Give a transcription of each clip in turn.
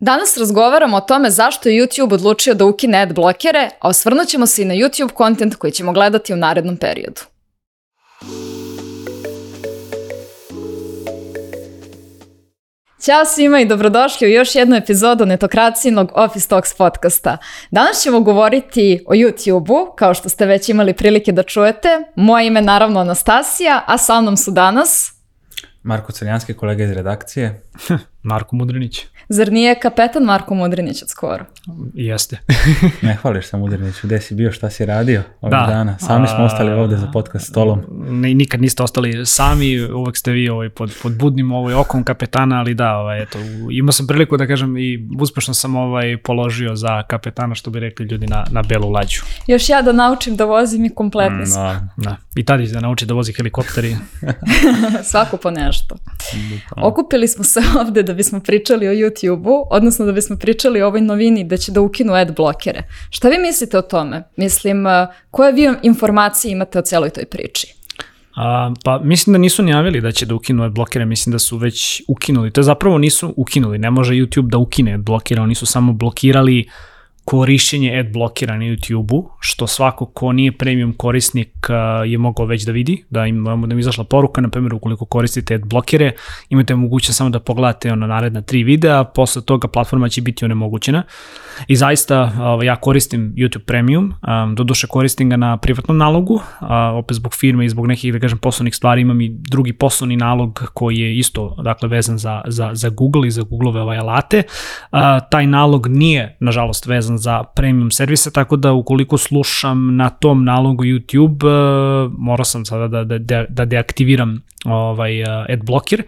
Danas razgovaramo o tome zašto je YouTube odlučio da ukine ad blokere, a osvrnut ćemo se i na YouTube kontent koji ćemo gledati u narednom periodu. Ćao svima i dobrodošli u još jednu epizodu netokracijnog Office Talks podcasta. Danas ćemo govoriti o YouTube-u, kao što ste već imali prilike da čujete. Moje ime je naravno Anastasija, a sa mnom su danas... Marko Crnjanski, kolega iz redakcije. Marko Mudrinić. Zar nije kapetan Marko Mudrinić od skoro? Jeste. ne hvališ se Mudriniću, gde si bio, šta si radio ovih da. dana? Sami smo ostali ovde za podcast stolom. Ne, nikad niste ostali sami, uvek ste vi ovaj, pod, pod budnim ovaj, okom kapetana, ali da, ovaj, eto, imao sam priliku da kažem i uspešno sam ovaj, položio za kapetana, što bi rekli ljudi na, na belu lađu. Još ja da naučim da vozim i kompletni mm, da, da. I tada da nauči da vozi helikopteri. Svako po nešto. Okupili smo se ovde da bismo pričali o YouTube-u, odnosno da bismo pričali o ovoj novini da će da ukinu ad blokere. Šta vi mislite o tome? Mislim, koje vi informacije imate o celoj toj priči? A, pa mislim da nisu najavili da će da ukinu ad blokere, mislim da su već ukinuli. To je zapravo nisu ukinuli, ne može YouTube da ukine ad blokere, oni su samo blokirali uh, korišćenje ad blokera na YouTube-u, što svako ko nije premium korisnik je mogao već da vidi, da im, da im izašla poruka, na primjer ukoliko koristite ad blokere, imate mogućnost samo da pogledate ono naredna tri videa, posle toga platforma će biti onemogućena. I zaista ja koristim YouTube Premium, do duše koristim ga na privatnom nalogu, opet zbog firme i zbog nekih, da kažem, poslovnih stvari imam i drugi poslovni nalog koji je isto, dakle, vezan za, za, za Google i za Googleove ovaj alate. Taj nalog nije, nažalost, vezan za premium servise, tako da ukoliko slušam na tom nalogu YouTube, uh, morao sam sada da, da, da, da deaktiviram ovaj uh, ad blocker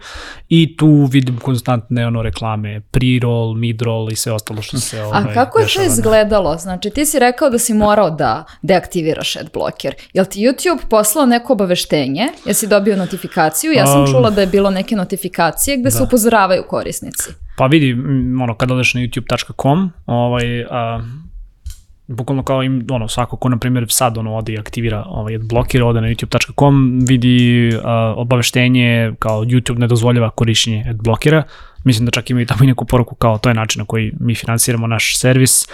i tu vidim konstantne ono reklame pre-roll, mid-roll i sve ostalo što se ovaj, A kako je to izgledalo? Znači ti si rekao da si morao da deaktiviraš ad blocker. Jel ti YouTube poslao neko obaveštenje? Jesi dobio notifikaciju? Ja sam čula da je bilo neke notifikacije gde da. se upozoravaju korisnici. Pa vidi, ono, kada odeš na youtube.com, ovaj, a, bukvalno kao im, ono, svako ko, na primjer, sad ono, ode i aktivira, ovaj, blokira, ode na youtube.com, vidi a, obaveštenje kao YouTube ne dozvoljava korišćenje ad blokira, mislim da čak ima i tamo i neku poruku kao to je način na koji mi finansiramo naš servis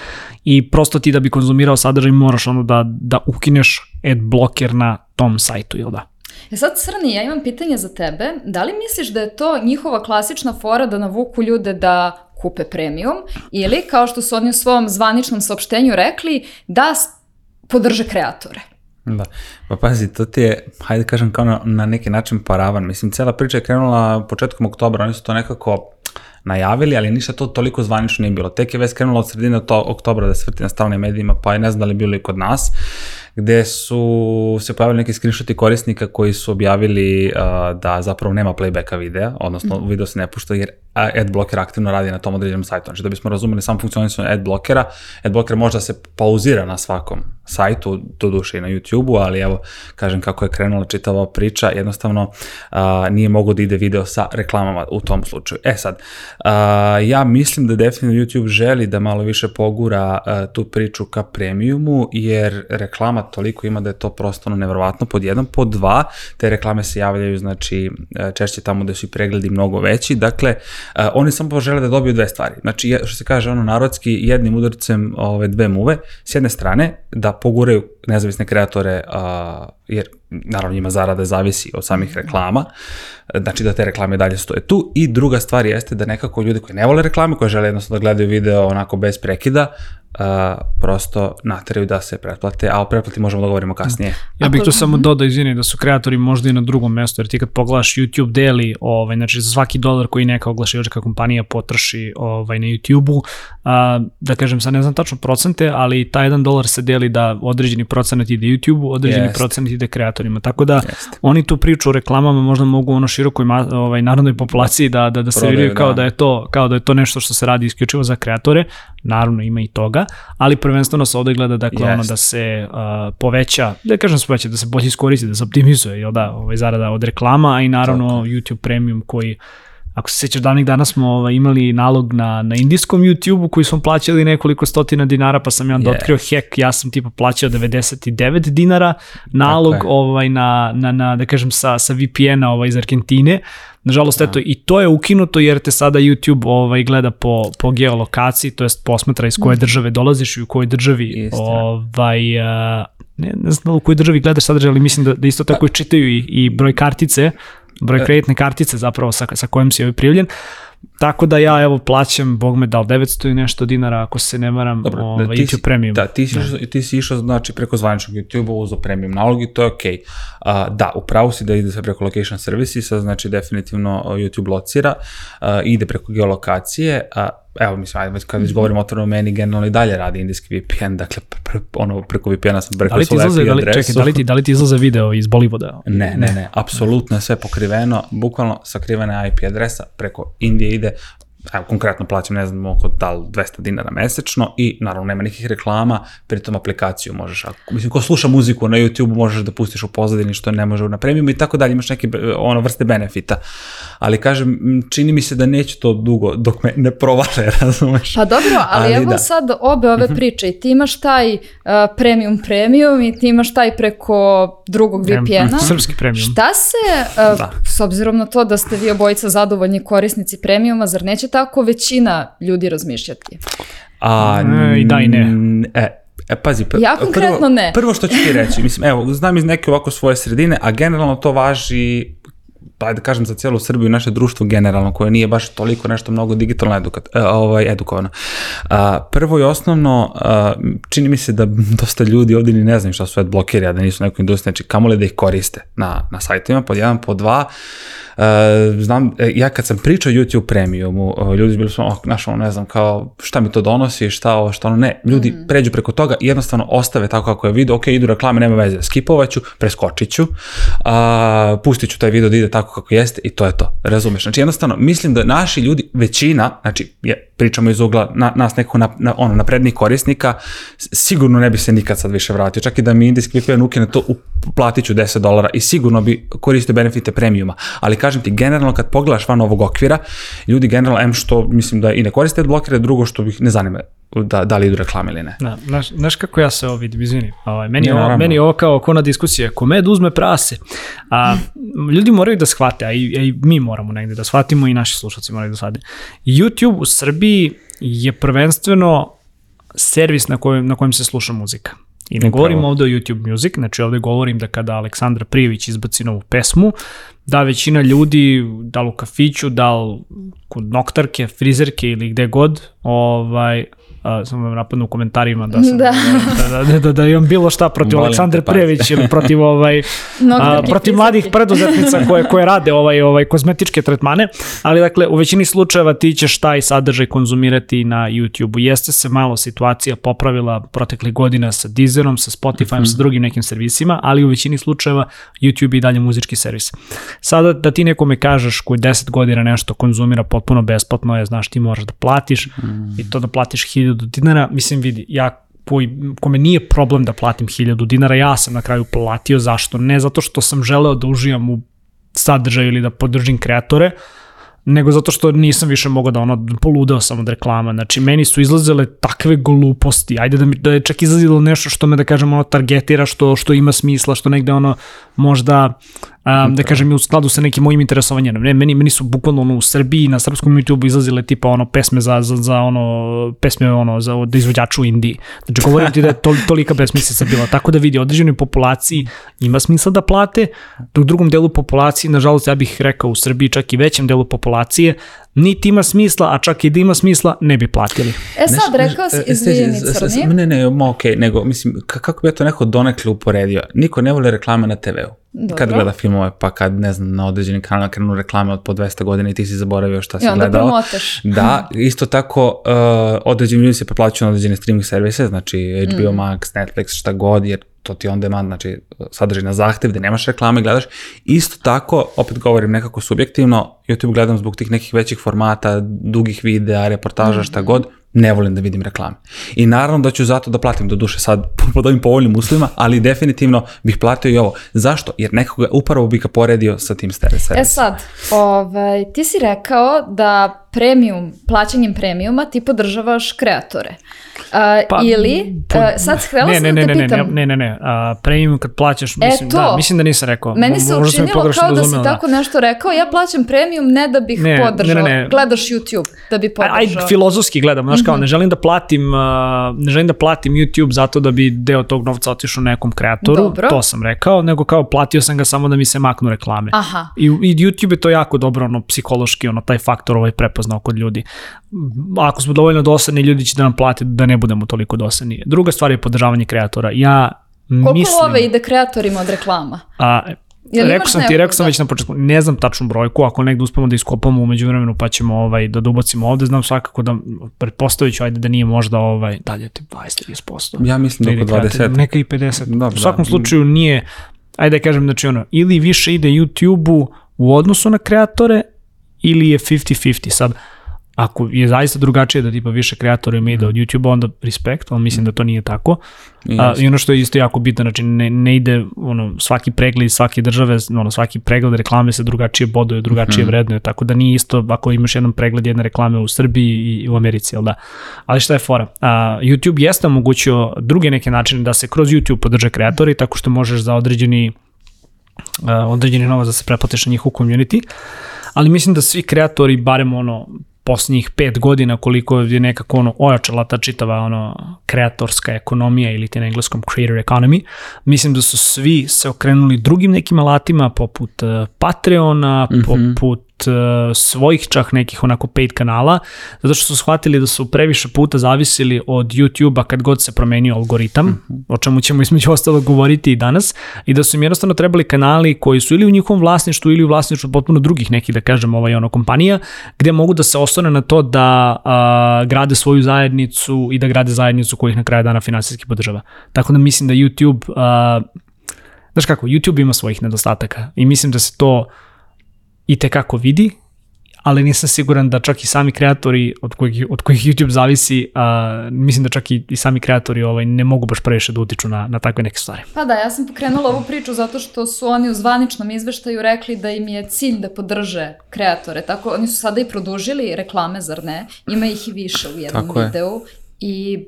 i prosto ti da bi konzumirao sadržaj moraš ono da, da ukineš ad blocker na tom sajtu, ili da? E sad, Crni, ja imam pitanje za tebe. Da li misliš da je to njihova klasična fora da navuku ljude da kupe premium ili, kao što su oni u svom zvaničnom saopštenju rekli, da podrže kreatore? Da, pa pazi, to ti je, hajde kažem, kao na, na neki način paravan. Mislim, cela priča je krenula početkom oktobra, oni su to nekako najavili, ali ništa to toliko zvanično nije bilo. Tek je već krenulo od sredine to, oktobra da se vrti na stranim medijima, pa je ne znam da li bilo i kod nas gde su se pojavili neki screenshoti korisnika koji su objavili uh, da zapravo nema playbacka videa, odnosno mm. video se ne pušta jer adblocker aktivno radi na tom određenom sajtu. Znači da bismo razumeli sam funkcionisanje adblockera, adblocker može da se pauzira na svakom sajtu, do duše i na YouTube-u, ali evo, kažem kako je krenula čitava priča, jednostavno uh, nije mogo da ide video sa reklamama u tom slučaju. E sad, uh, ja mislim da definitivno YouTube želi da malo više pogura uh, tu priču ka premiumu, jer reklama toliko ima da je to prosto nevrovatno pod jedan, pod dva, te reklame se javljaju, znači, češće tamo da su i pregledi mnogo veći, dakle, Uh, oni samo žele da dobiju dve stvari. Znači, što se kaže ono narodski, jednim udarcem ove dve muve, s jedne strane da poguraju nezavisne kreatore, jer naravno njima zarada zavisi od samih reklama, znači da te reklame dalje stoje tu. I druga stvar jeste da nekako ljudi koji ne vole reklame, koji žele jednostavno da gledaju video onako bez prekida, uh, prosto nateraju da se pretplate, a o pretplati možemo da govorimo kasnije. Ja bih tu samo dodao, izvini, da su kreatori možda i na drugom mestu, jer ti kad pogledaš YouTube deli, ovaj, znači za svaki dolar koji neka oglašivačka kompanija potroši ovaj, na YouTube-u, uh, da kažem, sad ne znam tačno procente, ali taj jedan dolar se deli da određeni procenat ide YouTube-u, određeni Jest. procenat ide kreatorima, tako da Jest. oni tu priču o reklamama možda mogu ono širokoj ovaj, narodnoj populaciji da, da, da se vidi kao da. da je to kao da je to nešto što se radi isključivo za kreatore, naravno ima i toga, ali prvenstveno se ovde gleda dakle yes. ono da se uh, poveća, da kažem se poveća, da se bolje iskoristi, da se optimizuje, jel da, ovaj zarada od reklama, a i naravno Tako. YouTube Premium koji ako se sjećaš davnih dana smo ovaj, imali nalog na, na indijskom YouTube-u koji smo plaćali nekoliko stotina dinara, pa sam ja onda Yes. otkrio hack, ja sam tipa plaćao 99 dinara nalog Tako je. ovaj, na, na, na, da kažem, sa, sa VPN-a ovaj, iz Argentine. Nažalost, eto, i to je ukinuto jer te sada YouTube ovaj, gleda po, po geolokaciji, to jest posmatra iz koje države dolaziš i u kojoj državi Istina. ovaj, a, ne, ne znam da u kojoj državi gledaš sadržaj, ali mislim da, da isto tako i čitaju i, i broj kartice, broj kreditne kartice zapravo sa, sa kojom si ovaj prijavljen. Tako da ja evo plaćam, bog me dal 900 i nešto dinara ako se ne varam, Dobro, ovaj, da, ti YouTube si, Premium. Da, ti si, išao, ti si išao znači, preko zvaničnog YouTube-a uzo premium nalog i to je okej. Okay. da, upravo si da ide sve preko location servicesa, znači definitivno uh, YouTube locira, uh, ide preko geolokacije, a evo mislim, ajde, kad Mhm. već govorimo otvoreno, meni generalno i dalje radi indijski VPN, dakle, pre, ono, preko VPN-a sam Da preko li ti izlaze, da li, adresu. čekaj, da li ti, da li ti izlaze video iz Bollywooda? Ne, ne, ne, apsolutno je sve pokriveno, bukvalno sakrivena IP adresa preko Indije ide, evo konkretno plaćam ne znam oko da li 200 dinara mesečno i naravno nema nikakvih reklama, pritom aplikaciju možeš, ako, mislim ko sluša muziku na YouTube možeš da pustiš u pozadini što ne može na premium i tako dalje, imaš neke ono vrste benefita, ali kažem čini mi se da neće to dugo dok me ne provale, razumeš? Pa dobro, ali, Ali evo da. sad obe ove priče i ti imaš taj uh, premium premium i ti imaš taj preko drugog VPN-a. Srpski premium. Šta se, uh, Da. s obzirom na to da ste vi obojica zadovoljni korisnici premiuma, zar neće tako većina ljudi razmišljati? A, E, i da i ne. E, E, pazi, pr- Ja konkretno prvo, ne. Prvo što ću ti reći, mislim, evo, znam iz neke ovako svoje sredine, a generalno to važi pa da kažem za cijelu Srbiju i naše društvo generalno, koje nije baš toliko nešto mnogo digitalno edukat, e, ovaj, edukovano. A, prvo i osnovno, a, čini mi se da dosta ljudi ovdje ni ne znaju šta su adblokeri, a da nisu neko industrija, znači kamoli da ih koriste na, na sajtovima, pod jedan, pod dva, E, znam, e, ja kad sam pričao YouTube premiumu, ljudi bili su, oh, znaš, ono, ne znam, kao, šta mi to donosi, šta ovo, šta ono, ne, ljudi pređu preko toga i jednostavno ostave tako kako je video, ok, idu reklame, nema veze, skipovat ću, preskočit ću, a, pustit ću taj video da ide tako kako jeste i to je to, razumeš, znači jednostavno, mislim da naši ljudi, većina, znači, je, pričamo iz ugla na, nas nekako na, na, ono, naprednih korisnika, sigurno ne bi se nikad sad više vratio, čak i da mi indijski VPN ukine to, platit ću 10 dolara i sigurno bi koristio benefite premiuma, ali kažem ti, generalno kad pogledaš van ovog okvira, ljudi generalno, em što mislim da i ne koriste blokere, drugo što ih ne zanima da, da li idu reklame ili ne. Da, znaš, znaš kako ja se ovo vidim, izvini. Ovaj, meni, Ne, je ovo, meni je ovo kao kona diskusija, ko med uzme prase. A, ljudi moraju da shvate, a i, a i mi moramo negde da shvatimo i naši slušalci moraju da shvate. YouTube u Srbiji je prvenstveno servis na kojem, na kojem se sluša muzika. I ne Upravo. govorim ovde o YouTube Music, znači ovde govorim da kada Aleksandra Prijević izbaci novu pesmu, da većina ljudi, da li u kafiću, da li kod noktarke, frizerke ili gde god, ovaj, samo me napadnu u komentarima da sam, Da. da, da, da, da imam bilo šta protiv Molim Aleksandre pazi. Prijević ili protiv ovaj, a, protiv mladih preduzetnica koje, koje rade ovaj, ovaj kozmetičke tretmane, ali dakle u većini slučajeva ti ćeš taj sadržaj konzumirati na YouTube-u. Jeste se malo situacija popravila proteklih godina sa Deezerom, sa Spotifyom, sa drugim nekim servisima, ali u većini slučajeva YouTube je i dalje muzički servis. Sada da ti nekome kažeš koji 10 godina nešto konzumira potpuno besplatno je, znaš ti moraš da platiš i to da platiš 1000 dinara, mislim vidi, ja koji, kome nije problem da platim 1000 dinara, ja sam na kraju platio, zašto? Ne zato što sam želeo da uživam u sadržaju ili da podržim kreatore, nego zato što nisam više mogao da ono poludeo sam od reklama. Znači, meni su izlazile takve gluposti. Ajde da mi da je čak izlazilo nešto što me, da kažem, ono targetira, što, što ima smisla, što negde ono možda um, da kažem, i u skladu sa nekim mojim interesovanjem. Ne, meni, meni su bukvalno ono, u Srbiji na srpskom YouTube izlazile tipa ono pesme za, za, za ono, pesme ono, za da izvođaču u Indiji. Znači, govorim ti da je tol, tolika besmislica bila. Tako da vidi, određenoj populaciji ima smisla da plate, dok drugom delu populacije, nažalost, ja bih rekao u Srbiji, čak i većem delu populacije, niti ima smisla, a čak i da ima smisla, ne bi platili. E sad, rekao si, e, izvini, s- s- s- crni. Ne, ne, ma okej, nego, mislim, ka- kako bi ja to neko donekle uporedio? Niko ne voli reklame na TV-u. Dobro. Kad gleda filmove, pa kad, ne znam, na određenim kanalima krenu reklame od po 200 godina i ti si zaboravio šta si I onda gledao. promotaš. Da, isto tako, uh, određeni ljudi se preplaćuju na određene streaming servise, znači HBO Mm. Max, Netflix, šta god, jer to ti on demand, znači sadržaj na zahtev, gde nemaš reklame, gledaš. Isto tako, opet govorim nekako subjektivno, YouTube gledam zbog tih nekih većih formata, dugih videa, reportaža, šta god, ne volim da vidim reklame. I naravno da ću zato da platim do duše sad pod ovim povoljnim uslovima, ali definitivno bih platio i ovo. Zašto? Jer nekoga upravo bih ga poredio sa tim servisom. E sad, ovaj, ti si rekao da premium, plaćanjem premiuma ti podržavaš kreatore. Uh, Pa, ili, po- uh, sad htjela ne, sam ne, da ne, te ne, ne, pitam, ne, ne, ne, a, premium kad plaćaš, mislim, to. da, mislim da nisam rekao. Meni se možda učinilo kao da si razumela, tako nešto rekao, ja plaćam premium ne da bih Ne, ne, podržao. ne, ne. Gledaš YouTube da bi podržao. aj filozofski gledam, znaš Mhm. kao, ne želim da platim, uh, ne želim da platim YouTube zato da bi deo tog novca otišao nekom kreatoru, Dobro. to sam rekao, nego kao platio sam ga samo da mi se maknu reklame. Aha. I, I YouTube je to jako dobro, ono, psihološki, ono, taj faktor ovaj prepoznao kod ljudi. Ako smo dovoljno dosadni, ljudi će da nam plate da ne budemo toliko dosadni. Druga stvar je podržavanje kreatora. Ja Koliko mislim... love ide kreatorima od reklama? A, Jel rekao sam ti, rekao sam da? već na početku, ne znam tačnu brojku, ako negde uspemo da iskopamo umeđu vremenu pa ćemo ovaj, da dubacimo ovde, znam svakako da pretpostavit ću, ajde da nije možda ovaj, dalje ti 20-30%. Ja mislim da oko kreator, 20. Neka i 50. Da, u svakom da. slučaju nije, ajde da kažem, znači ono, ili više ide YouTube-u u odnosu na kreatore, ili je 50-50. Sad, ako je zaista drugačije da tipa više kreatora ima ide od YouTube-a, onda respekt, ali mislim da to nije tako. A. I ono što je isto jako bitno, znači ne, ne ide ono, svaki pregled iz svake države, ono, svaki pregled reklame se drugačije boduje, drugačije Mhm. vrednuje, tako da nije isto ako imaš jedan pregled jedne reklame u Srbiji i u Americi, jel da? Ali šta je fora? A, YouTube jeste omogućio druge neke načine da se kroz YouTube podrže kreatori, tako što možeš za određeni određeni novac da se preplatiš na njihovu community, ali mislim da svi kreatori, barem ono, poslednjih pet godina koliko je nekako ono ojačala ta čitava ono kreatorska ekonomija ili ti na engleskom creator economy, mislim da su svi se okrenuli drugim nekim alatima poput uh, Patreona, mm -hmm. poput svojih čak nekih onako paid kanala, zato što su shvatili da su previše puta zavisili od YouTube-a kad god se promenio algoritam, mm -hmm. o čemu ćemo između ostalo govoriti i danas, i da su im jednostavno trebali kanali koji su ili u njihovom vlasništvu ili u vlasništvu potpuno drugih nekih, da kažem, ovaj, ono, kompanija, gde mogu da se oslone na to da a, grade svoju zajednicu i da grade zajednicu koja ih na kraju dana finansijski podržava. Tako da mislim da YouTube, a, znaš kako, YouTube ima svojih nedostataka i mislim da se to i tekako vidi, ali nisam siguran da čak i sami kreatori od kojih, od kojih YouTube zavisi, a, mislim da čak i, i sami kreatori ovaj, ne mogu baš previše da utiču na, na takve neke stvari. Pa da, ja sam pokrenula ovu priču zato što su oni u zvaničnom izveštaju rekli da im je cilj da podrže kreatore. Tako, oni su sada i produžili reklame, zar ne? Ima ih i više u jednom Tako je. videu. I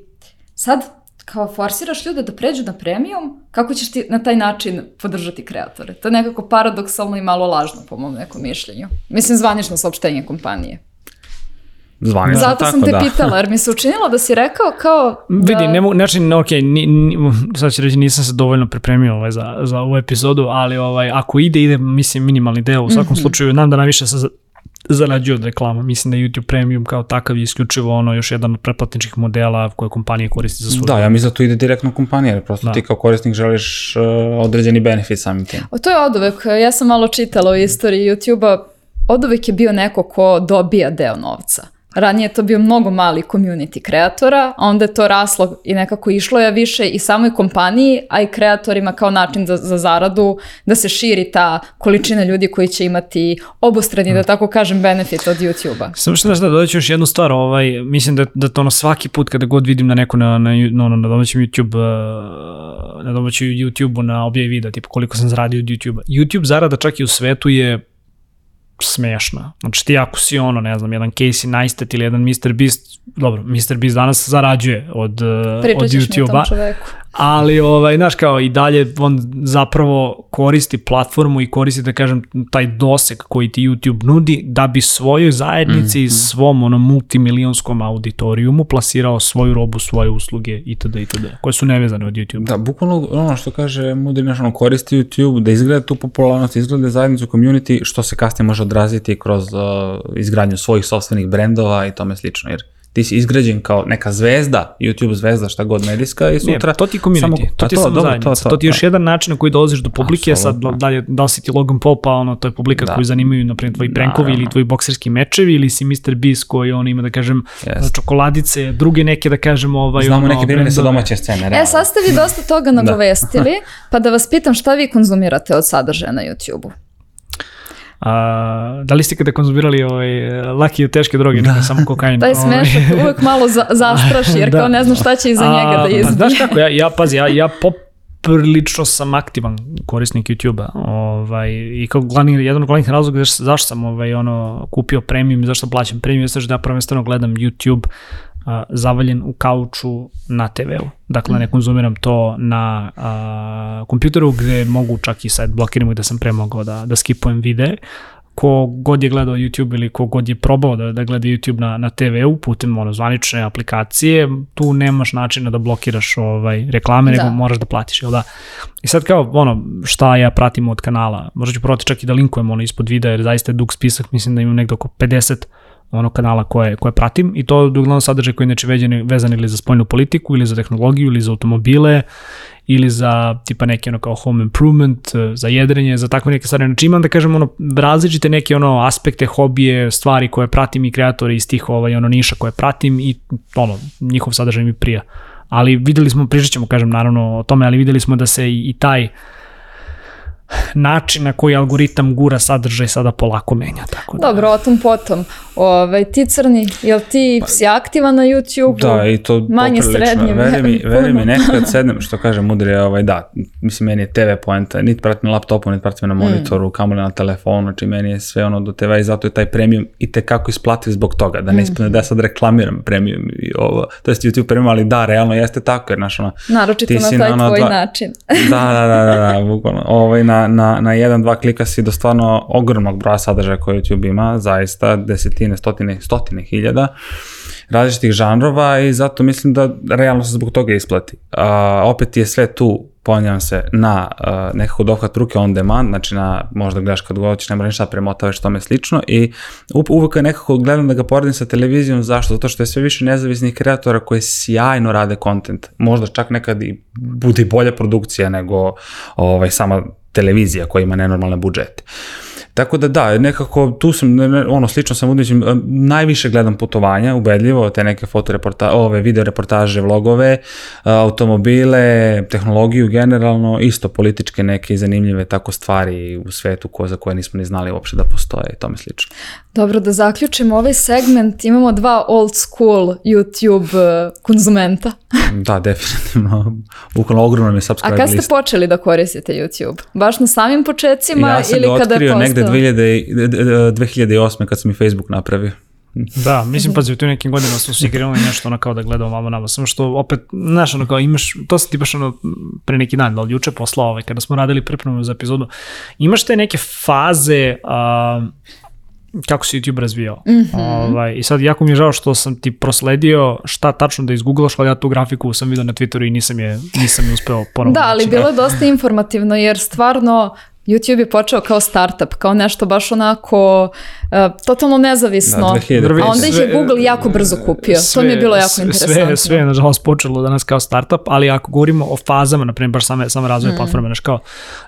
sad, kao forsiraš ljude da pređu na premium, kako ćeš ti na taj način podržati kreatore? To je nekako paradoksalno i malo lažno, po mom nekom mišljenju. Mislim, zvanično saopštenje kompanije. Zvanično Zato tako, sam te da. pitala, jer mi se učinilo da si rekao kao... Da... Vidi, ne mogu, znači, ne, ok, ni, ni, sad ću reći, nisam se dovoljno pripremio ovaj, za, za ovu epizodu, ali ovaj, ako ide, ide, mislim, minimalni deo, u svakom mm -hmm. slučaju, nam da najviše se za- zarađuje od reklama. Mislim da YouTube Premium kao takav je isključivo ono još jedan od pretplatničkih modela koje kompanije koristi za svoju. Da, ja mislim da to ide direktno kompanija, jer prosto Da. ti kao korisnik želiš uh, određeni benefit samim tim. O, to je od uvek. Ja sam malo čitala o istoriji YouTube-a. Od uvek je bio neko ko dobija deo novca. Ranije je to bio mnogo mali community kreatora, a onda je to raslo i nekako išlo je više i samoj kompaniji, a i kreatorima kao način za, za zaradu, da se širi ta količina ljudi koji će imati obostrani, da tako kažem, benefit od YouTube-a. Samo što znaš da dodaću još jednu stvar, ovaj, mislim da, da to ono svaki put kada god vidim na neko na, na, na, na, na domaćem YouTube, uh, na domaćem YouTube-u na objavi videa, tipa koliko sam zaradio od YouTube-a. YouTube zarada čak i u svetu je smešna. Znači ti ako si ono, ne znam, jedan Casey Neistat ili jedan Mr. Beast, dobro, Mr. Beast danas zarađuje od, uh, od Pričat ćeš mi o tom YouTube-a, čoveku. Ali ovaj, znaš kao i dalje on zapravo koristi platformu i koristi da kažem taj doseg koji ti YouTube nudi da bi svojoj zajednici Mhm. i svom ono multimilionskom auditorijumu plasirao svoju robu, svoje usluge itd. itd. koje su nevezane od YouTube. Da, bukvalno ono što kaže Mudri naš, ono, koristi YouTube da izgleda tu popularnost, izgleda zajednicu community, što se kasnije može odraziti kroz uh, izgradnju svojih sobstvenih brendova i tome slično, jer ti si izgrađen kao neka zvezda, YouTube zvezda, šta god medijska i sutra... Ne, to ti je community, samo- to ti je samo dobro, zajednica, to, ti je još da. jedan način na koji dolaziš do publike, sad Apsolutno. da, li, da li si ti Logan Paul, pa ono, to je publika Da. koju zanimaju, naprimjer, tvoji prankovi Naravno. ili tvoji bokserski mečevi, ili si Mr. Beast koji on ima, da kažem, Jeste. čokoladice, druge neke, da kažem, ovaj, Znamo ono, neke primjere sa domaće scene, E, realno. sad ste vi dosta toga nagovestili, pa da vas pitam šta vi konzumirate od sadržaja na YouTube-u? A, da li ste kada konzumirali ovaj, laki teške droge, da. ne samo kokain? Taj ovaj? smešak uvek malo za, zastraši, jer Da. kao ne znam šta će iza njega da A, izbije. Pa, znaš kako, ja, ja pazi, ja, ja poprilično sam aktivan korisnik YouTube-a ovaj, i kao glavni, jedan od glavnih razloga zašto, zašto sam ovaj, ono, kupio premium i zašto plaćam premium, jeste što ja prvenstveno gledam YouTube a, zavaljen u kauču na TV-u. Dakle, ne konzumiram to na a, kompjuteru gde mogu čak i sad blokiramo i da sam pre mogao da, da skipujem videe ko god je gledao YouTube ili ko god je probao da, da gleda YouTube na, na TV-u putem ono, zvanične aplikacije, tu nemaš načina da blokiraš ovaj, reklame, Da. nego moraš da platiš, jel da? I sad kao, ono, šta ja pratim od kanala, možda ću probati čak i da linkujem ono ispod videa, jer zaista je dug spisak, mislim da imam negde oko 50 ono kanala koje, koje pratim i to uglavnom sadržaj koji je inače vezan, ili za spoljnu politiku ili za tehnologiju ili za automobile ili za tipa neki ono kao home improvement, eh, za jedrenje, za takve neke stvari. Znači imam da kažem ono različite neke ono aspekte, hobije, stvari koje pratim i kreatori iz tih ovaj, ono niša koje pratim i ono, njihov sadržaj mi prija. Ali videli smo, pričat ćemo kažem naravno o tome, ali videli smo da se i, i taj način na koji algoritam gura sadržaj sada polako menja. Tako da. Dobro, o tom potom. Ove, ti crni, jel ti si aktivan na YouTube? Pa- Da, i to Manje poprilično. srednje, Veri mi, veri mi nekad sednem, što kaže mudri, ovaj, da, mislim, meni je TV poenta, niti pratim na laptopu, niti pratim na monitoru, mm. kamoli na telefonu, znači meni je sve ono do TV i zato je taj premium i tekako isplativ zbog toga, da ne ispadne da ja sad reklamiram premium i ovo, to jest YouTube premium, ali da, realno jeste tako, jer znaš ono, Naročito na taj na tvoj dva- način. da, da, da, da, da, bukvalno. Ovaj, na, na, na jedan, dva klika si do stvarno ogromnog broja sadržaja koje YouTube ima, zaista desetine, stotine, stotine hiljada različitih žanrova i zato mislim da realno se zbog toga isplati. A, opet je sve tu ponjam se na uh, nekako dohvat ruke on demand, znači na možda gledaš kad god hoćeš, ne moraš ništa premotavaš tome slično i uvek nekako gledam da ga poredim sa televizijom, zašto? Zato što je sve više nezavisnih kreatora koji sjajno rade kontent. Možda čak nekad i bude bolja produkcija nego ovaj, sama televizija koja ima nenormalne budžete. Tako da da, nekako tu sam, ono, slično sam udićem, najviše gledam putovanja, ubedljivo, te neke fotoreporta, ove video reportaže, vlogove, automobile, tehnologiju generalno, isto političke neke zanimljive tako stvari u svetu ko, za koje nismo ni znali uopšte da postoje i tome slično. Dobro, da zaključimo ovaj segment. Imamo dva old school YouTube eh, konzumenta. Da, definitivno, bukvalno ogromno mi je A subscribe kad ste list. počeli da koristite YouTube? Baš na samim početcima Ja sam ili ga kada je otkrio postao? Negde 2000, 2008. kad sam i Facebook napravio. Da, mislim, pazi, u tim nekim godinama smo svi krenuli nešto ono kao da gledamo vamo nama, samo što opet, znaš, ono kao imaš, to sam ti baš ono pre neki dan, da li juče poslao ovaj, kada smo radili pripremu za epizodu, imaš te neke faze a, kako se YouTube razvijao. Mm -hmm. ovaj, I sad jako mi je žao što sam ti prosledio šta tačno da izgooglaš, ali ja tu grafiku sam vidio na Twitteru i nisam je, nisam je uspeo ponovno. Da, ali bilo je dosta informativno jer stvarno YouTube je počeo kao startup, kao nešto baš onako totalno nezavisno. Da, 2005. A onda ih je Sve- Google jako brzo kupio. to mi je bilo jako sve, interesantno. Sve, sve je nažalost počelo danas kao startup, ali ako govorimo o fazama, na primjer, baš same, same razvoje mm. platforme, znaš kao,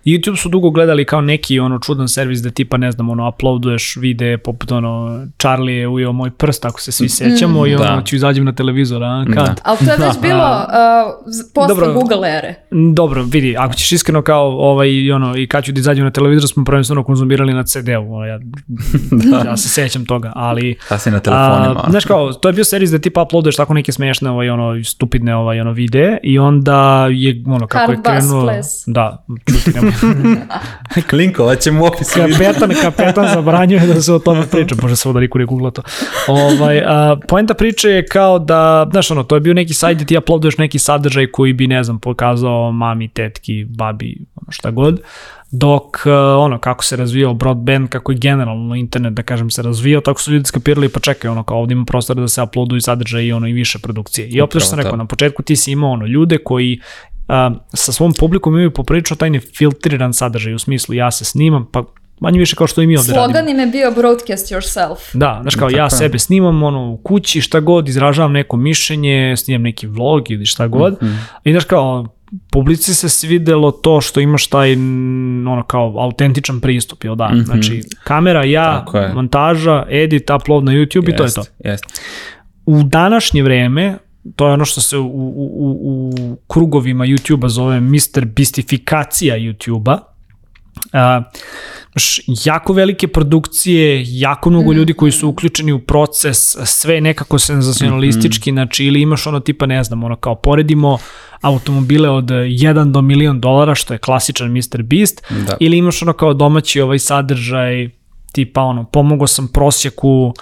YouTube su dugo gledali kao neki ono čudan servis da tipa, ne znam, ono, uploaduješ videe poput ono, Charlie je ujeo moj prst, ako se svi sećamo, mm. i ono, Da. ću izađem na televizor, a, kad? Da. Ali to je već bilo uh, posle Dobro. Google ere. Dobro, vidi, ako ćeš iskreno kao ovaj, ono, i kad ću da izađem na televizor, smo prvenstveno konzumirali na CD-u, ono, ja, ja se sećam toga, ali... Kasnije na telefonima. A, znaš kao, to je bio servis da tipa uploaduješ tako neke smešne, ovaj, ono, stupidne ovaj, ono, videe i onda je, ono, kako je Card bus krenuo... ples. Da, čuti, nemoj. Klinkovat ćemo u opisu. kapetan, kapetan zabranjuje da se o tome priča, bože samo da niko ne googla to. Ovaj, a, poenta priče je kao da, znaš ono, to je bio neki sajt gde ti uploaduješ neki sadržaj koji bi, ne znam, pokazao mami, tetki, babi, ono šta god, dok uh, ono kako se razvijao broadband, kako je generalno internet da kažem se razvijao, tako su ljudi skapirali pa čekaj ono kao ovdje ima prostora da se uploaduju sadržaj i ono i više produkcije. I opet što sam rekao, na početku ti si imao ono ljude koji a, sa svom publikom imaju poprilično taj nefiltriran sadržaj u smislu ja se snimam pa manje više kao što i mi ovde radimo. Slogan im je bio broadcast yourself. Da, znaš kao ja je. sebe snimam ono u kući šta god, izražavam neko mišljenje, snimam neki vlog ili šta god. Mhm. I znaš kao publici se svidelo to što imaš taj mm, ono kao autentičan pristup, jel da? Mhm. Znači kamera, ja, montaža, edit, upload na YouTube i to je to. Jest. U današnje vreme to je ono što se u, u, u, u krugovima YouTube-a zove Mr. Bistifikacija YouTube-a, Uh, jako velike produkcije, jako mnogo ljudi koji su uključeni u proces, sve nekako senzacionalistički, znači ili imaš ono tipa, ne znam, ono kao poredimo automobile od 1 do milion dolara, što je klasičan Mr. Beast, Da. ili imaš ono kao domaći ovaj sadržaj, tipa ono, pomogao sam prosjeku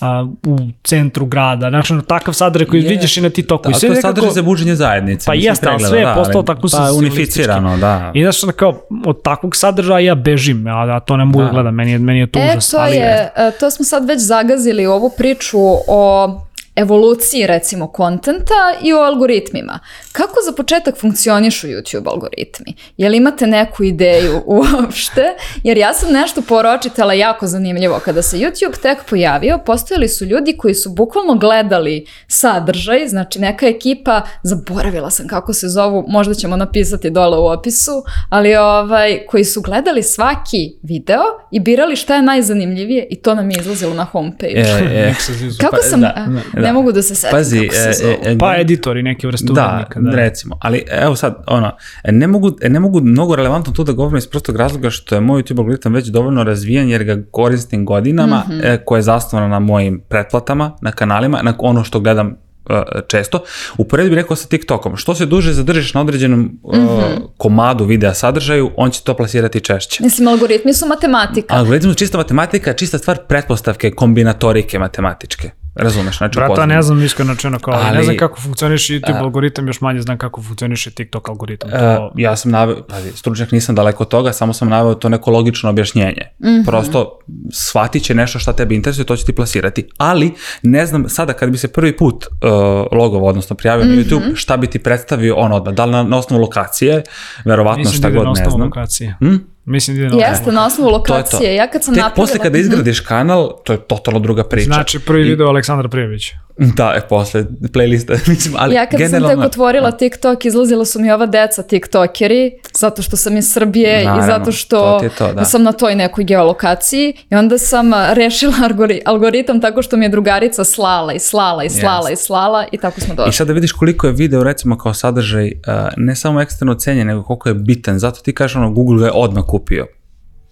a, u centru grada, znači ono, takav sadržaj koji Je. vidiš i na TikToku. I Da, sve to je sadržaj za buđenje zajednice. Pa mislim, jeste, ali pregleda, sve je da, postalo ali- tako Pa unificirano, da. I znaš, kao, od takvog sadržaja ja bežim, a, a to ne mogu da Da. gledam, meni je, meni je to E, užas. to ali, je, e, to smo sad već zagazili ovu priču o evoluciji recimo kontenta i o algoritmima. Kako za početak funkcionišu YouTube algoritmi? Jel imate neku ideju uopšte? Jer ja sam nešto poročitala jako zanimljivo. Kada se YouTube tek pojavio, postojali su ljudi koji su bukvalno gledali sadržaj, znači neka ekipa, zaboravila sam kako se zovu, možda ćemo napisati dole u opisu, ali ovaj, koji su gledali svaki video i birali šta je najzanimljivije i to nam je izlazilo na homepage. E, e, Kako pa, sam, da, a, da. Ne mogu da se setim Pazi, kako se e, zovu. e, e, Pa editori neke vrste Da, urednika. Da, recimo, ali evo sad, ono, ne mogu, ne mogu mnogo relevantno tu da govorim iz prostog razloga što je moj YouTube algoritam već dovoljno razvijen jer ga koristim godinama, Mhm. e, koje je zasnovano na mojim pretplatama, na kanalima, na ono što gledam e, često. Uporedio bih rekao sa TikTokom, što se duže zadržiš na određenom e, Mhm. komadu videa sadržaju, on će to plasirati češće. Mislim, algoritmi su matematika. Algoritmi su čista matematika, čista stvar pretpostavke, kombinatorike matematičke. Razumeš, znači Brata, upoznam. ne znam iskreno ono kao, Ali- ne znam kako funkcioniše YouTube A- algoritam, još manje znam kako funkcioniše TikTok algoritam. E, To, ja sam naveo, pazi, stručnjak nisam daleko od toga, samo sam naveo to neko logično objašnjenje. Prosto shvatit će nešto šta tebe interesuje, to će ti plasirati. Ali, ne znam, sada kad bi se prvi put uh, logovo, odnosno prijavio na YouTube, šta bi ti predstavio on odmah? Da li na, na osnovu lokacije, verovatno mislim da šta na god ne osnovu znam. lokacije. Hm? Mislim da ide na Jeste, na osnovu To je to. lokacije. Ja kad sam Tek napravila... posle kada izgradiš kanal, to je totalno druga priča. Znači, prvi video Aleksandra Prijević. Da, e, posle playlista, mislim, ali Ja kad sam generalno... tek otvorila TikTok, izlazila su mi ova deca TikTokeri, zato što sam iz Srbije i Naravno, zato što to to, da. sam na toj nekoj geolokaciji i onda sam rešila algori- algoritam tako što mi je drugarica slala i slala i slala i slala i tako smo I došli. sad da vidiš koliko je video recimo kao sadržaj ne samo eksterno cenjen, nego koliko je bitan. Zato ti kažeš ono, Google ga je odmah kupio.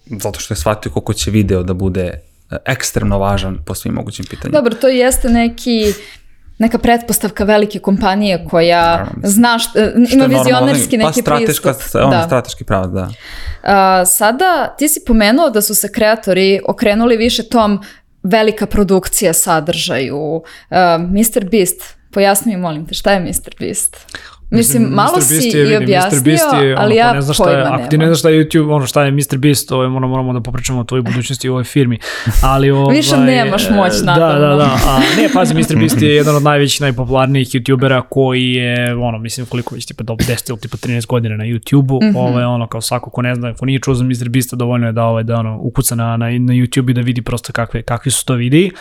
Zato što je shvatio koliko će video da bude ekstremno važan po svim mogućim pitanjima. Dobro, to jeste neki neka pretpostavka velike kompanije koja mislim. zna šta, Što ima vizionerski pa neki strateška, pristup. Ono, Da. strateški pravac, da. A, sada ti si pomenuo da su se kreatori okrenuli više tom velika produkcija sadržaju. Uh, Mr. Beast, pojasni mi molim te šta je Mr. Beast? Mislim, malo Mr. si Beast je, i objasnio, Mr. Beast je, ono, ali ko ja ne zna šta je, ako ti ne znaš šta je YouTube, ono šta je Mr. Beast, to je, moramo, moramo da popričamo o tvojoj budućnosti u ovoj firmi. Ali, ovaj, Više nemaš moć nada Da, da, da. A, ne, pazi, Mr. Beast je jedan od najvećih, najpopularnijih YouTubera koji je, ono, mislim, koliko već, tipa, do 10 ili tipa 13 godina na YouTube-u. Mhm. Ovo je ono, kao svako ko ne zna, ko nije čuo za Mr. Beasta, dovoljno je da, ovaj, da ono, ukuca na, na, na YouTube i da vidi prosto kakve, kakvi su to videi.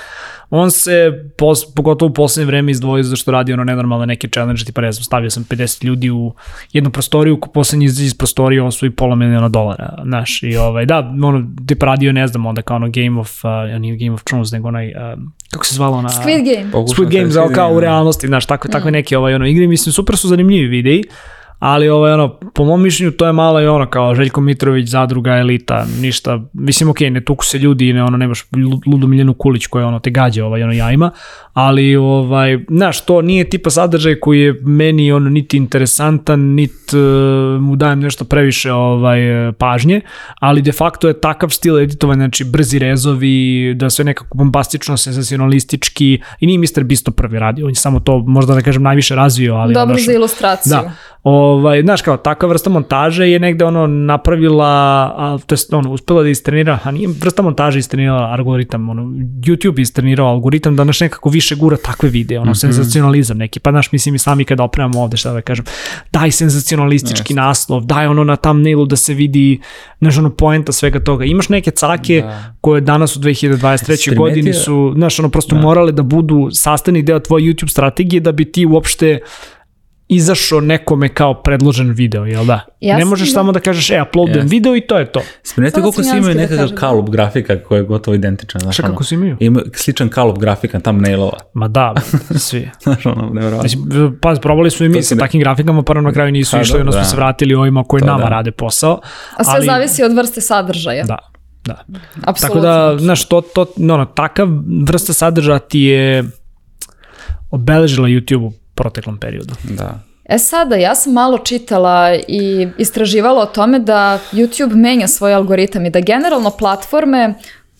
On se, pos, pogotovo u poslednje vreme izdvojio zašto radi ono nenormalne neke challenge, tipa ne znam, stavio sam 50 ljudi u jednu prostoriju, poslednji iz, iz prostorije osvoji pola miliona dolara, znaš, i ovaj, da, ono, tipa radio, ne znam, onda kao ono Game of, uh, nije Game of Thrones, nego onaj, um, kako se zvalo na... Squid Game. Pokušam Squid da ali kao u vidim. realnosti, znaš, takve, takve neke ovaj, ono, igre, mislim, super su zanimljivi videi, ali ovaj, ono, po mom mišljenju to je malo i ono kao Željko Mitrović, zadruga, elita, ništa, mislim, okej, ne tuku se ljudi, ne, ono, nemaš lu- ludu Miljanu Kulić koja ono, te gađa ovaj, ono, jajima, ali, ovaj, znaš, to nije tipa sadržaj koji je meni ono, niti interesantan, niti uh, mu dajem nešto previše ovaj, pažnje, ali de facto je takav stil editovanja, znači brzi rezovi, da sve nekako bombastično, sensacionalistički i nije Mr. Beast to prvi radio, on je samo to možda da kažem najviše razvio, ali Dobro ono, za ilustraciju. Da. Ovaj, znaš kao, takva vrsta montaže je negde ono napravila, a, to jest ono, uspela da istrenira, a nije vrsta montaže istrenirala algoritam, ono, YouTube istrenirao algoritam da naš nekako više gura takve videe, ono, senzacionalizam neki, pa znaš, mislim i sami kada opremamo ovde, šta da kažem, daj senzacionalistički naslov, daj ono na thumbnailu da se vidi, znaš, ono, poenta svega toga. Imaš neke cake Da. koje danas u 2023. Jesi godini su, znaš, ono, prosto morale da budu sastavni deo tvoje YouTube strategije da bi ti uopšte izašao nekome kao predložen video, jel da? Ja ne možeš da- samo da kažeš, e, uploadujem Jeste. video i to je to. Smenete Samo koliko svi imaju da nekakav kažem. kalup grafika koji je gotovo identičan. Znaš, Šta kako svi imaju? Ima sličan kalup grafika, thumbnailova. Ma da, svi. Znaš, ono, nevjerovatno. Mislim, pa, probali su i mi sa takvim grafikama, pa na kraju nisu išli, onda smo da. se vratili ovima koji To nama da. rade posao. A sve ali- zavisi od vrste sadržaja. Da, da. Apsolutno. Tako da, znaš, to, to, ono, takav vrsta sadržaja ti je obeležila YouTube u proteklom periodu. Da. E sada, ja sam malo čitala i istraživala o tome da YouTube menja svoj algoritam i da generalno platforme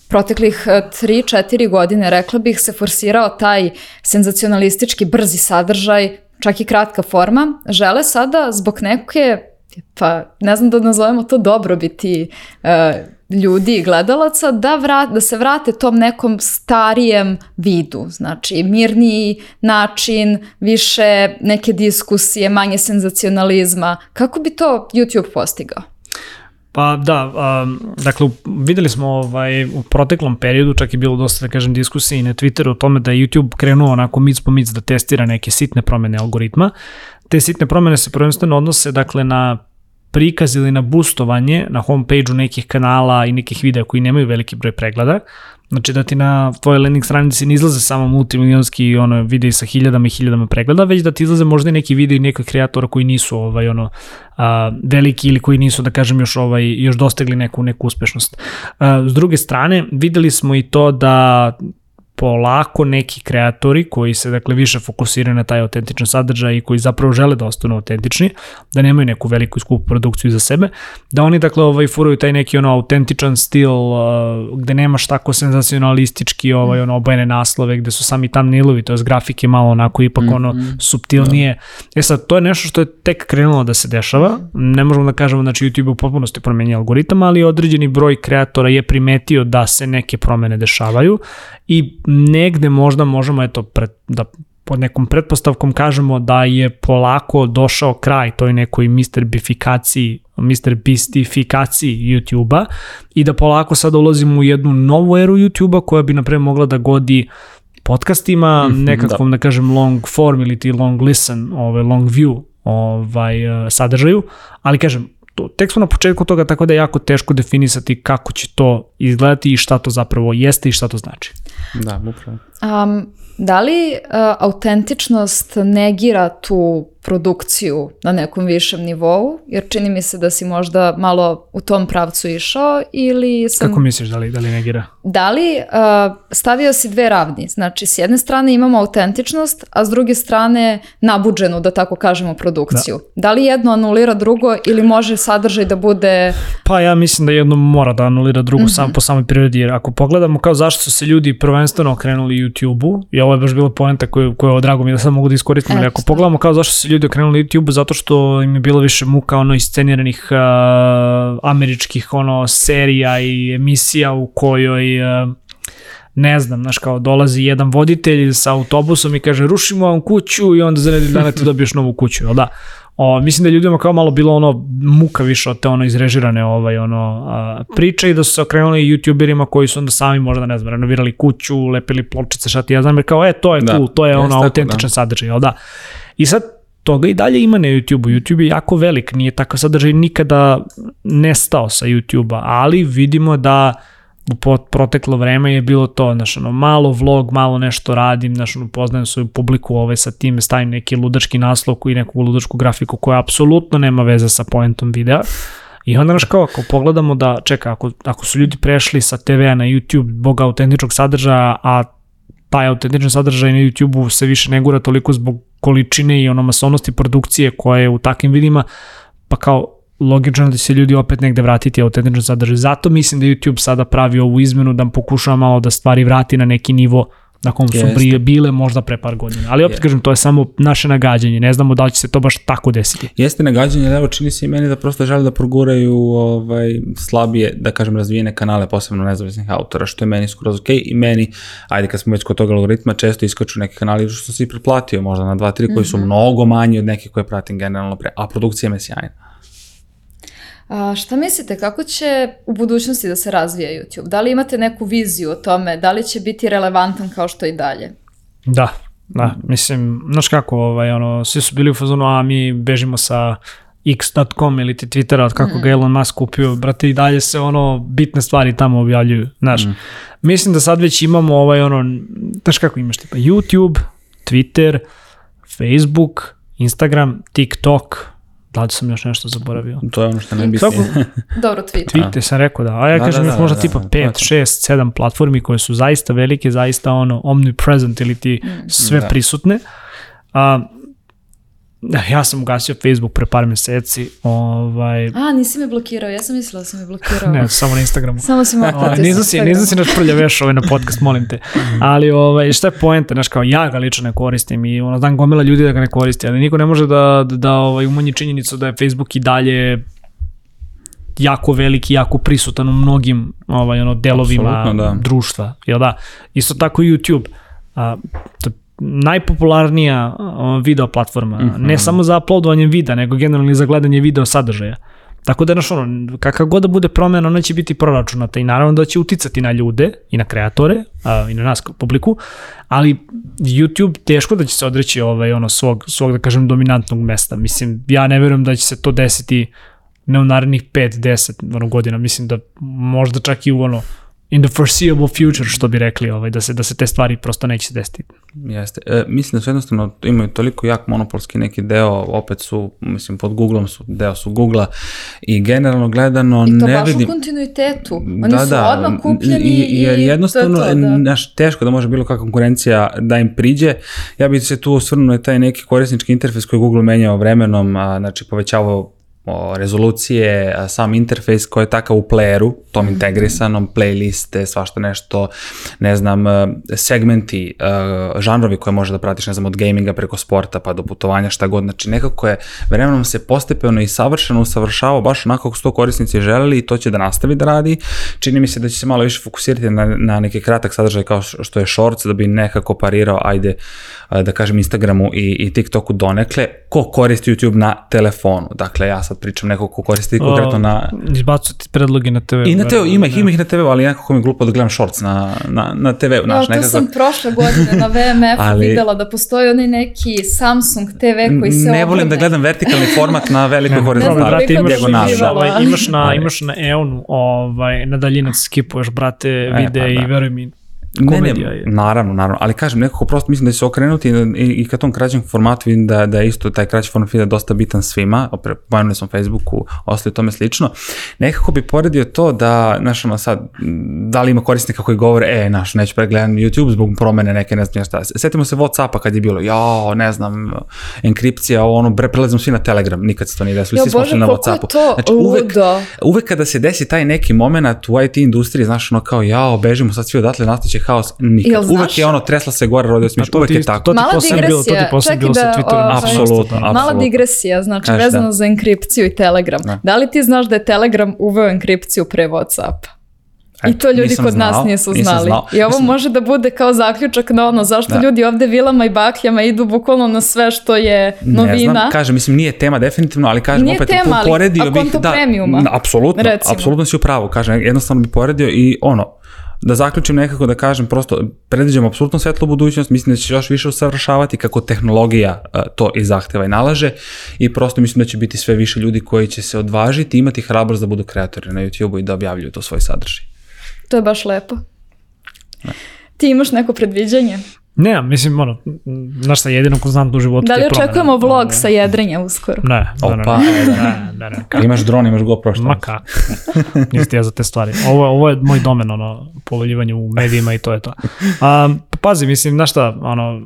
proteklih 3-4 godine, rekla bih, se forsirao taj senzacionalistički brzi sadržaj, čak i kratka forma, žele sada zbog neke, pa ne znam da nazovemo to dobrobiti e, ljudi i gledalaca, da, vrat, da se vrate tom nekom starijem vidu, znači mirniji način, više neke diskusije, manje senzacionalizma. Kako bi to YouTube postigao? Pa da, um, dakle, videli smo ovaj, u proteklom periodu, čak je bilo dosta, da kažem, diskusije i na Twitteru o tome da je YouTube krenuo onako mic po mic da testira neke sitne promene algoritma. Te sitne promene se prvenstveno odnose, dakle, na prikaz ili na boostovanje na homepage-u nekih kanala i nekih videa koji nemaju veliki broj pregleda. Znači da ti na tvojoj landing stranici ne izlaze samo multimilionski ono, videi sa hiljadama i hiljadama pregleda, već da ti izlaze možda i neki videi nekog kreatora koji nisu ovaj, ono, a, veliki ili koji nisu, da kažem, još, ovaj, još dostigli neku, neku uspešnost. A, s druge strane, videli smo i to da polako neki kreatori koji se dakle više fokusiraju na taj autentičan sadržaj i koji zapravo žele da ostanu autentični, da nemaju neku veliku skupu produkciju iza sebe, da oni dakle ovaj furaju taj neki ono autentičan stil uh, gde nemaš tako senzacionalistički ovaj ono obojene naslove gde su sami thumbnailovi, to je grafike malo onako ipak ono subtilnije. E sad, to je nešto što je tek krenulo da se dešava. Ne možemo da kažemo znači YouTube u potpunosti promenio algoritam, ali određeni broj kreatora je primetio da se neke promene dešavaju i negde možda možemo eto pred, da pod nekom pretpostavkom kažemo da je polako došao kraj toj nekoj Mr. Bifikaciji, Mr. Beastifikaciji YouTube-a i da polako sada ulazimo u jednu novu eru YouTube-a koja bi napred mogla da godi podcastima, nekakvom da. kažem long form ili ti long listen, ovaj long view ovaj eh, sadržaju, ali kažem to, tek smo na početku toga, tako da je jako teško definisati kako će to izgledati i šta to zapravo jeste i šta to znači. Da, upravo. Um, da li uh, autentičnost negira tu produkciju na nekom višem nivou? Jer čini mi se da si možda malo u tom pravcu išao ili sam... Kako misliš da li, da li negira? Da li uh, stavio si dve ravni? Znači, s jedne strane imamo autentičnost, a s druge strane nabuđenu, da tako kažemo, produkciju. Da, da li jedno anulira drugo ili može sadržaj da bude... Pa ja mislim da jedno mora da anulira drugo mm -hmm. sam, po samoj prirodi, jer ako pogledamo kao zašto su se ljudi prvenstveno okrenuli YouTube-u, i ovo je baš bila poenta koju, koju drago mi da sad mogu da iskoristim, ali ako pogledamo kao zašto su se ljudi okrenuli YouTube-u, zato što im je bilo više muka ono isceniranih uh, američkih ono serija i emisija u kojoj uh, ne znam, znaš kao dolazi jedan voditelj sa autobusom i kaže rušimo vam kuću i onda za nedelju dana ti dobiješ novu kuću, jel da? O, mislim da je ljudima kao malo bilo ono muka više od te ono izrežirane ovaj ono a, priče i da su se okrenuli youtuberima koji su onda sami možda ne znam renovirali kuću, lepili pločice, šta ti ja znam, jer kao e to je Da, cool, to je ono autentičan da. sadržaj, jel da? I sad toga i dalje ima na YouTube-u. YouTube je jako velik, nije takav sadržaj nikada nestao sa YouTube-a, ali vidimo da u proteklo vreme je bilo to, znaš, ono, malo vlog, malo nešto radim, znaš, ono, poznajem svoju publiku ovaj, sa tim, stavim neki ludački naslov koji neku ludačku grafiku koja apsolutno nema veze sa poentom videa. I onda, znaš, kao, ako pogledamo da, čeka, ako, ako su ljudi prešli sa TV-a na YouTube zbog autentičnog sadržaja, a taj autentičan sadržaj na YouTube-u se više ne gura toliko zbog količine i ono masovnosti produkcije koja je u takvim vidima, pa kao logično da se ljudi opet negde vratiti autentičan sadržaj. Zato mislim da YouTube sada pravi ovu izmenu da pokušava malo da stvari vrati na neki nivo na kom su Jeste. brile, bile možda pre par godina. Ali opet Je. kažem, to je samo naše nagađanje. Ne znamo da li će se to baš tako desiti. Jeste nagađanje, ali evo čini se i meni da prosto žele da proguraju ovaj, slabije, da kažem, razvijene kanale, posebno nezavisnih autora, što je meni skroz ok i meni, ajde kad smo već kod tog algoritma, često iskaču neki kanali što sam si pretplatio možda na dva, tri koji su mnogo manji od nekih koje pratim generalno pre, a produkcija me sjajna. A, šta mislite, kako će u budućnosti da se razvija YouTube? Da li imate neku viziju o tome? Da li će biti relevantan kao što i dalje? Da, Da, mislim, znaš kako, ovaj, ono, svi su bili u fazonu, a mi bežimo sa x.com ili ti Twittera od kako ga Elon Musk kupio, brate, i dalje se ono bitne stvari tamo objavljuju, znaš. Mislim da sad već imamo ovaj ono, znaš kako imaš tipa YouTube, Twitter, Facebook, Instagram, TikTok, da li sam još nešto zaboravio? To je ono što ne. Svako, Dobro, Twitter. Twitter sam rekao da, a ja Da, kažem da, još da, možda da, tipa da, 5, to 6, 7 platformi koje su zaista velike, zaista ono omnipresent ili ti sve Da. prisutne. A, ja sam ugasio Facebook pre par meseci, ovaj, A, nisi me blokirao, ja sam mislila da si me blokirao. ne, samo na Instagramu. Samo si me Ovaj, otplatio. Nisam si, nisam si naš prljaveš ovaj na podcast, molim te. Ali ovaj, šta je poenta, znaš kao ja ga lično ne koristim i ono, znam gomila ljudi da ga ne koristi, ali niko ne može da, da, da ovaj, umanji činjenicu da je Facebook i dalje jako veliki, jako prisutan u mnogim ovaj, ono, delovima da. društva. Jel da? Isto tako i YouTube. A, to je najpopularnija video platforma, Mhm. ne samo za uploadovanje videa, nego generalno i za gledanje video sadržaja. Tako da, znaš, ono, kakav god da bude promena, ona će biti proračunata i naravno da će uticati na ljude i na kreatore a, i na nas kao publiku, ali YouTube teško da će se odreći ovaj, ono, svog, svog, da kažem, dominantnog mesta. Mislim, ja ne verujem da će se to desiti ne u narednih 5-10 ono, godina, mislim da možda čak i u ono, in the foreseeable future, što bi rekli, ovaj, da, se, da se te stvari prosto neće desiti. Jeste. E, mislim da su jednostavno imaju toliko jak monopolski neki deo, opet su, mislim, pod Googlom su, deo su Googla i generalno gledano I to ne baš vidim... u kontinuitetu. Oni su odmah kupljeni i, jer jednostavno, to je to, da. naš, teško da može bilo kakva konkurencija da im priđe. Ja bih se tu osvrnuo na taj neki korisnički interfejs koji Google menjao vremenom, a, znači povećavao o, rezolucije, sam interfejs koji je takav u playeru, tom integrisanom, playliste, svašta nešto, ne znam, e, segmenti, e, žanrovi koje može da pratiš, ne znam, od gaminga preko sporta pa do putovanja, šta god, znači nekako je vremenom se postepeno i savršeno usavršavao baš onako kako su to korisnici želeli i to će da nastavi da radi. Čini mi se da će se malo više fokusirati na, na neki kratak sadržaj kao što je Shorts, da bi nekako parirao, ajde, e, da kažem Instagramu i, i TikToku donekle, ko koristi YouTube na telefonu. Dakle, ja sad pričam neko ko koristi konkretno na... Izbacu ti predloge na TV. I na TV, ima ih, ima ih na TV, ali nekako mi je glupo da gledam shorts na, na, na TV, Ja, znaš, to nekako... sam prošle godine na VMF Ali- videla da postoji onaj neki Samsung TV koji se Ne volim da gledam vertikalni format na velikoj koliko brate, imaš, da uživala. ovaj, imaš na, imaš na EON-u, ovaj, na daljinac skipuješ, brate, vide pa i da. veruj mi, komedija ne, je. naravno, naravno, ali kažem, nekako prosto mislim da će se okrenuti i, i, ka tom kraćem formatu vidim da, da je isto taj kraći format videa dosta bitan svima, pomenuli smo Facebooku, ostali tome slično. Nekako bi poredio to da, znaš, ono sad, da li ima korisnika koji govore, e, znaš, neću pregledam YouTube zbog promene neke, ne znam šta. Setimo se Whatsappa kad je bilo, jao, ne znam, enkripcija, ono, bre, prelazimo svi na Telegram, nikad se to nije desilo, svi smo šli na Whatsappu. to Znači, uvek, ludo. uvek kada se desi taj neki moment u IT industriji, znaš, ono kao, jao, bežimo sad svi odatle, nastaće haos, nikad. Jel uvek znaš- je ono, tresla se gore, rodio A smiš, uvek je tako. to ti Mala posebno bilo, to ti i bilo da, sa Twitterom. ovaj, Apsolutno, Mala apsolutno. digresija, znači Kaži, vezano da. za enkripciju i Telegram. Da. li ti znaš da je Telegram uveo enkripciju pre Whatsappa? I Eto, to ljudi nisam kod nas znao, nisu nisam znali. znao. I ovo Mislim- može da bude kao zaključak na ono zašto Da. ljudi ovde vilama i bakljama idu bukvalno na sve što je Ne novina. znam, kažem, mislim, nije tema definitivno, ali kažem, Nije opet tema, ali poredio a bih... konto premiuma, Da, apsolutno, recimo. apsolutno si u pravu, kažem, jednostavno bi poredio i ono, da zaključim nekako da kažem, prosto predviđam apsolutno svetlu budućnost, mislim da će se još više usavršavati kako tehnologija uh, to i zahteva i nalaže i prosto mislim da će biti sve više ljudi koji će se odvažiti i imati hrabrost da budu kreatori na YouTube-u i da objavljuju to svoj sadržaj. To je baš lepo. Ti imaš neko predviđanje? Ne, mislim, ono, znaš šta, jedino konstantno u životu Da li je promena. očekujemo vlog sa jedrenja uskoro? Ne, ne, ne, Opa, ne, da. ne, ne, ne, kako? Imaš dron, imaš GoPro, šta? Ma kako? Nisi ja za te stvari. Ovo, ovo je moj domen, ono, poveljivanje u medijima i to je to. A, pa pazi, mislim, znaš šta, ono,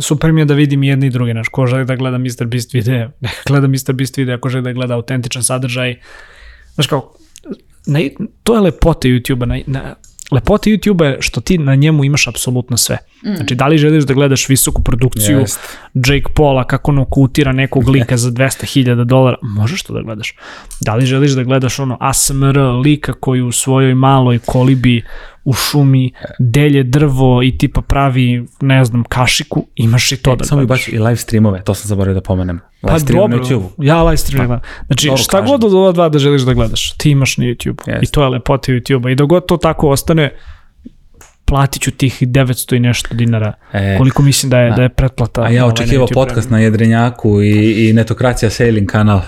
super mi je da vidim i jedni i drugi, znaš, ko želi da gleda Mr. Beast videa, neka gleda Mr. Beast videa, ko želi da gleda autentičan sadržaj. Znaš kao, na, to je lepota YouTube-a, na, na, lepota YouTube-a je što ti na njemu imaš apsolutno sve. Znači, da li želiš da gledaš visoku produkciju, Jest. Jake Paula kako nokutira nekog lika za 200.000 dolara, možeš to da gledaš. Da li želiš da gledaš ono ASMR lika koji u svojoj maloj kolibi u šumi delje drvo i tipa pravi, ne znam, kašiku, imaš i to da Samo gledaš. bacio i live streamove, to sam zaboravio da pomenem. Live Pa stream na dobro, YouTube. ja live stream gledam. Znači, Dobro šta kažem. god od ova dva da želiš da gledaš, ti imaš na YouTube. Jeste. I to je lepota YouTube-a. I dok god to tako ostane, platit ću tih 900 i nešto dinara. E, Koliko mislim da je, da je pretplata. A ja ovaj, očekivao YouTube podcast na Jedrenjaku i, i Netokracija Sailing kanal.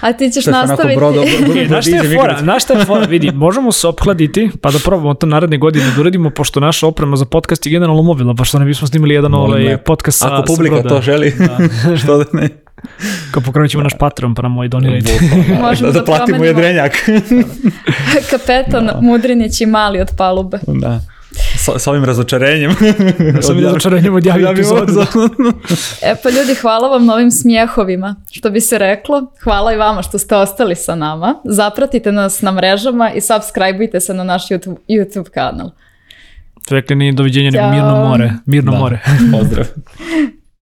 A ti ćeš nastaviti. brodo, E, znaš šta je fora? Znaš šta je fora? Vidi, možemo se opkladiti, pa da probamo to naredne godine da uradimo, pošto naša oprema za podcast je generalno mobilna, pa što ne bismo snimali jedan Molim ovaj, podcast sa, Ako sa publika broda. to želi, što da ne. Kao pokrenut ćemo naš Patreon, pa nam ovaj donirajte. Možemo da, da da platimo jedrenjak. Kapetan Mudrinić i mali od palube. da. Sa, sa ovim razočarenjem. Sam mi razočaranjem odjavio Odjavimo epizodu. E pa ljudi, hvala vam na ovim smijehovima, što bi se reklo. Hvala i vama što ste ostali sa nama. Zapratite nas na mrežama i subscribeujte se na naš YouTube, YouTube kanal. Rekli ni doviđenja, nego mirno more. Mirno Da. more. Pozdrav.